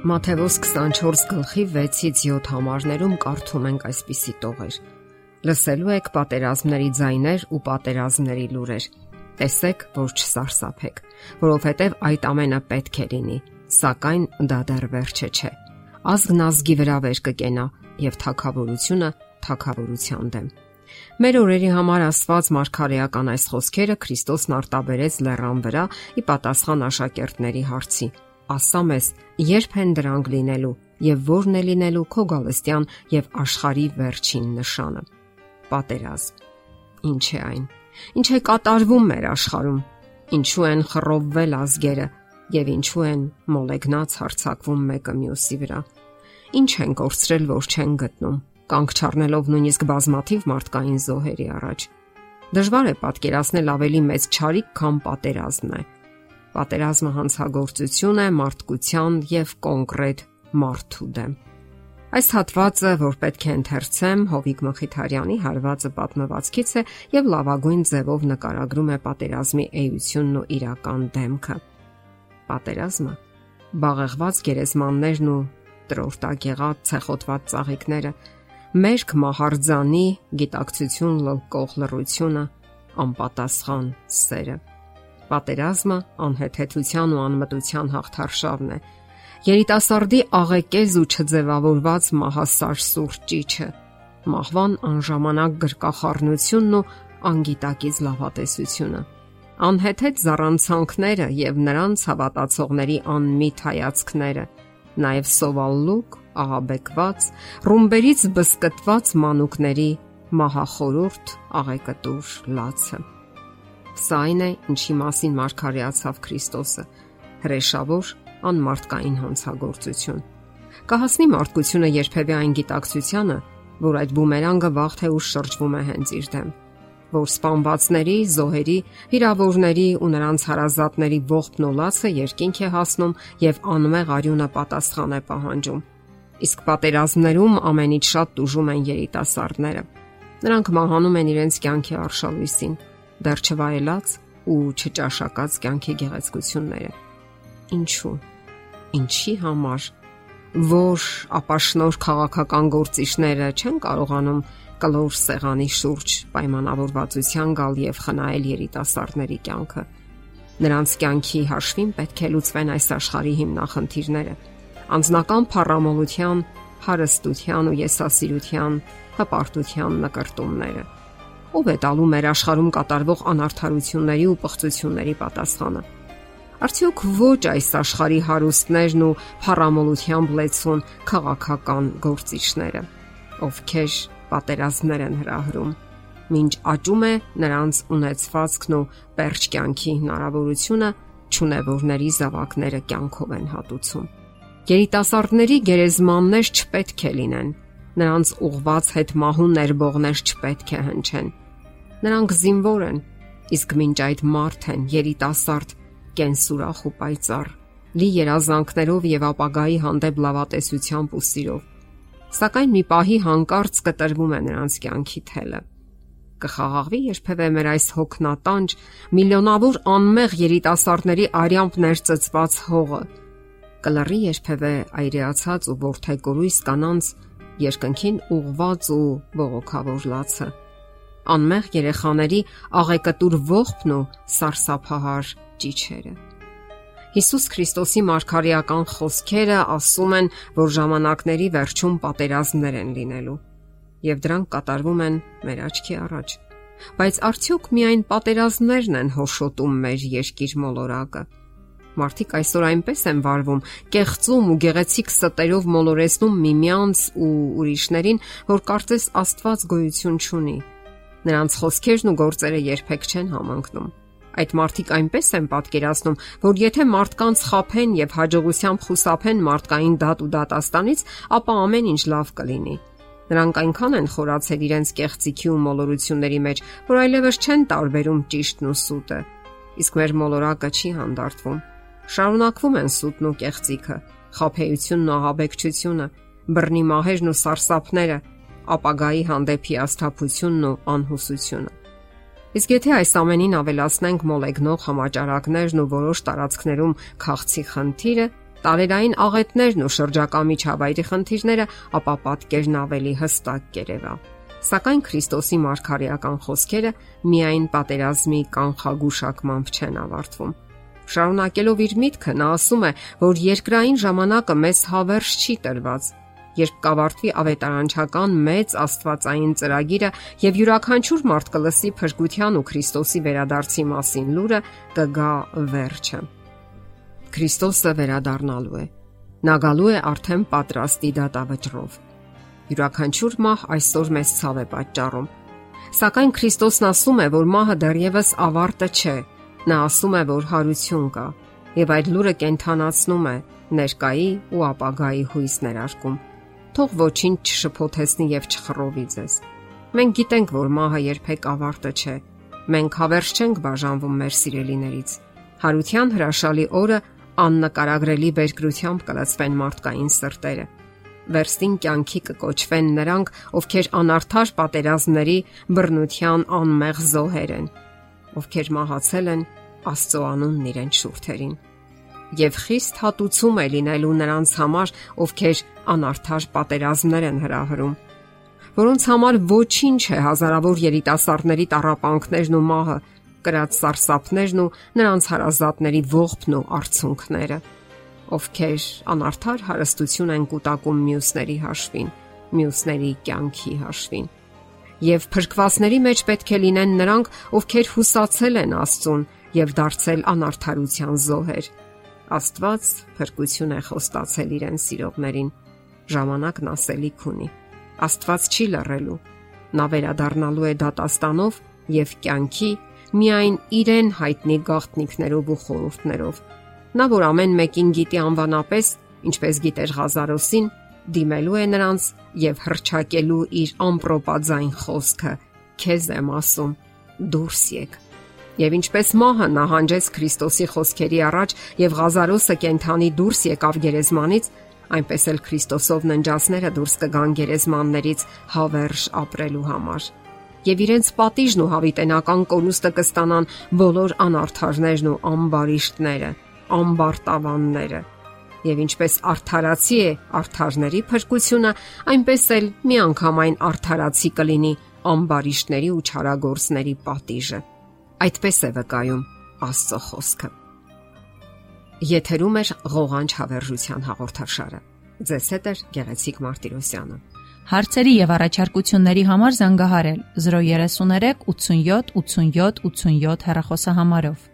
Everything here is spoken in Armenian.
Մաթեոս 24 գլխի 6-ից 7 համարներում կարդում ենք այսպիսի տողեր. Լսելու եք պատերազմների ձայներ ու պատերազմների լուրեր։ Տեսեք, որ չսարսափեք, որովհետև այդ ամենը պետք է լինի, սակայն դա դեռ վերջը չէ։ Ազգն ազգի վրա վեր կկենա եւ թակավորությունը թակավորության դեմ։ Մեր օրերի համար Աստված մարգարեական այս խոսքերը Քրիստոսն արտաբերեց լեռան վրա՝ ի պատասխան աշակերտների հարցի ասա մեզ, երբ են դրանք լինելու եւ ո՞րն է լինելու քո գալստյան եւ աշխարի վերջին նշանը։ Պատերազմ։ Ինչ է այն։ Ինչ է կատարվում մեր աշխարհում։ Ինչու են խռովվել ազգերը եւ ինչու են մոլեգնած հարցակվում մեկը մյուսի վրա։ Ինչ են կորցրել, որ չեն գտնում, կանգ չառնելով նույնիսկ բազմաթիվ մարդկային զոհերի առաջ։ Դժվար է պատկերացնել ավելի մեծ ճարիք, քան պատերազմն է Պատերազմը հանցագործություն է մարդկության եւ կոնկրետ մարդու դեմ։ Այս հատվածը, որ պետք է ընթերցեմ, Հովիկ Մխիթարյանի հարվածը պատմվածքից է եւ լավագույն ձևով նկարագրում է պատերազմի էությունն ու իրական դեմքը։ Պատերազմը բաղեղված գերեզմաններն ու տրորտակեղած ցեխոտված ծաղիկները, մերկ մահարձանի գիտակցություն լկող լռությունը, անպատասխան սերը Պատերազմը անհեթեթության ու անմտության հաղթարշավն է։ Երիտասարդի աղեկեզ ու չձևավորված մահասար սուրճ ճիչը, մահվան անժամանակ գրկախառնությունն ու անգիտակից լավատեսությունը անհեթեթ զառանցանքները եւ նրանց հավատացողների անմիտ հայացքները, նաեւ սովալլուկ, ահաբեկված, ռումբերից բսկտված մանուկների մահախորուրդ աղեկտուր լացը։ Սա այն է, ինչի մասին մարգարեացավ Քրիստոսը՝ հրեշավոր անմարտկային հանցագործություն։ Կհասնի մարդկությունը երբևէ այն գիտակցությանը, որ այդ բումերանգը վաղ թե ուշ շրջվում է հենց իր դեմ, որ սպանվածների, զոհերի, վիրավորների ու նրանց հարազատների ողբն ու լացը երկինք է հասնում եւ անմեղ արյունը պատասխան է պահանջում։ Իսկ պատերազմներում ամենից շատ դժում են երիտասարդները։ Նրանք մահանում են իրենց կյանքի արշալույսին դեռ չվայելած ու չճաշակած կյանքի գեղեցկությունները։ Ինչու։ Ինչի համար որ ապաշնոր քաղաքական գործիչները չեն կարողանում կլոր սեղանի շուրջ պայմանավորվածության գալ եւ խնայել երիտասարդների կյանքը։ Նրանց կյանքի հաշվին պետք է լուծվեն այս աշխարհի հիմնախնդիրները։ Անձնական փառամոլության, հարստության ու եսասիրության, հպարտության նկարտումները ով է տալու մեր աշխարհում կատարվող անարթարությունների ու պղծությունների պատասխանը։ Արդյոք ոչ այս աշխարհի հարուստներն ու փառամոլությամբ լեցուն քաղաքական գործիչները, ովքեր պատերազմներ են հրահրում, ինչ աճում է նրանց ունեցվածքն ու պերճ կյանքի հնարավորությունը, ճունևորների զավակները կյանքով են հատուցում։ Երիտասարդների գերեզմաններ չպետք է լինեն նրանց ուղված հետ մահու ներբողներ չպետք է հնչեն։ Նրանք զինվոր են, իսկ մինչ այդ մարդ են, երիտասարդ, կենսուրախ ու պայծառ, լի երազանքներով եւ ապագայի հանդեպ լավատեսությամբ ու սիրով։ Սակայն մի պահի հանկարծ կտրվում է նրանց կյանքի թելը։ Կխաղաղվի երբևէ մեր այս հոգնատանջ միլիոնավոր անմեղ երիտասարդների արյամբ ներծծված հողը։ Կլռի երբևէ այրեացած ու ворթայկորույս կանանց երկնքին ուղված ու ողոքավոր լացը։ ու անմեղ երեխաների աղեկտուր ողբն ու սարսափահար ճիչերը։ Հիսուս Քրիստոսի մարգարեական խոսքերը ասում են, որ ժամանակների վերջում պատերազմներ են լինելու եւ դրանք կատարվում են մեր աչքի առաջ։ Բայց արդյոք միայն պատերազմներն են հոշոտում մեր երկիր մոլորակը։ Մարդիկ այսօր այնպես են վարվում, կեղծում ու գեղեցիկ ստերով մոլորեցնում միմյանց ու ուրիշներին, որ կարծես Աստված գոյություն չունի Նրանց խոսքերն ու գործերը երբեք չեն համընկնում։ Այդ մարդիկ այնպես են պատկերացնում, որ եթե մարդկանց խափեն եւ հաջողությամբ խուսափեն մարդկային դատ ու դատաստանից, ապա ամեն ինչ լավ կլինի։ Նրանք այնքան են խորացել իրենց կեղծիքի ու մոլորությունների մեջ, որ այլևս չեն տարբերում ճիշտն ու սուտը։ Իսկ մեր մոլորակը չի հանդարտվում։ Շարունակվում են սուտն ու կեղծիքը, խափեությունն ու ահաբեկչությունը, բռնի մահերն ու սարսափները, ապագայի հանդեպ հիասթափությունն ու անհուսությունը։ Իսկ եթե այս ամենին ավելացնենք մոլեգնող համաճարակներն ու որոշ տարածքներում քաղցի խնդիրը, տարերային աղետներն ու շրջակա միջավայրի խնդիրները, ապա պատկերն ավելի հստակ կերևա։ Սակայն Քրիստոսի մարգարեական խոսքերը միայն պատերազմի կանխագուշակմամբ չեն ավարտվում։ Շարունակելով իր միտքը, նա ասում է, որ երկրային ժամանակը մեզ հավերժ չի տրված, երբ կավարտվի ավետարանչական մեծ աստվածային ծրագիրը եւ յուրաքանչյուր մարդ կլսի փրկության ու Քրիստոսի վերադարձի մասին լուրը, կգա վերջը։ Քրիստոսը վերադառնալու է։ Նա գալու է արդեն պատրաստի դատավճռով Յուրաքանչյուր մահ այսօր մեզ ցավ է պատճառում։ Սակայն Քրիստոսն ասում է, որ մահը դեռևս ավարտը չէ։ Նա ասում է, որ հարություն կա, եւ այդ լուրը կենթանացնում է ներկայի ու ապագայի հույս ներարկում։ Թող ոչինչ չշփոթեցնի եւ չխռովի ձեզ։ Մենք գիտենք, որ մահը երբեք ավարտը չէ։ Մենք հավերժ չենք բաժանվում մեր սիրելիներից։ Հարության հրաշալի օրը աննկարագրելի բերկրությամբ կլցվեն մարդկային սրտերը վերստին կյանքի կկոչվեն նրանք, ովքեր անարթար պատերազմների բռնության անմեղ զոհեր են, ովքեր մահացել են Աստծո անունն իրեն շուրթերին։ Եվ խիստ հատուցում է լինելու նրանց համար, ովքեր անարթար պատերազմներ են հրահրում, որոնց համար ոչինչ է հազարավոր երիտասարդների տարապանքներն ու մահը, կրած սարսափներն ու նրանց հարազատների ողբն ու արցունքները ովքեր անարթար հարստություն են կൂട്ടակում մյուսների հաշվին, մյուսների կյանքի հաշվին։ Եվ փրկվածների մեջ պետք է լինեն նրանք, ովքեր հուսացել են Աստծուն եւ դարձել անարթարության զոհեր։ Աստված փրկություն է խոստացել իրեն սիրողներին։ Ժամանակն ասելիք ունի։ Աստված չի լռելու։ Նա վերադառնալու է դատաստանով եւ կյանքի միայն իրեն հայտնի գաղտնիքներով ու խորհուրդներով Նա որ ամեն մեկին գիտի անվանապես, ինչպես գիտեր Ղազարոսին, դիմելու է նրանց եւ հրճակելու իր ամպրոպաձայն խոսքը. Քեզ եմ ասում, դուրս եկ։ Եվ ինչպես մահը նահանջեց Քրիստոսի խոսքերի առաջ եւ Ղազարոսը կենթանի դուրս եկավ գերեզմանից, այնպես էլ Քրիստոսով ննջածները դուրս կգան գերեզմաններից հավերժ ապրելու համար եւ իրենց պատիժն ու հավիտենական կորուստը կստանան բոլոր անարթարներն ու ամբարիշտները ամբարտավանները։ Եվ ինչպես արթարացի է արթարների փրկությունը, այնպես էլ միանգամայն արթարացի կլինի ամբարիշտների ու չարագործների պատիժը։ Այդպես է վկայում Աստծո խոսքը։ Եթերում է ղողանջ հավերժության հաղորդաշարը։ Ձեզ հետ է Գեղեցիկ Մարտիրոսյանը։ Հարցերի եւ առաջարկությունների համար զանգահարել 033 87 87 87 հեռախոսահամարով։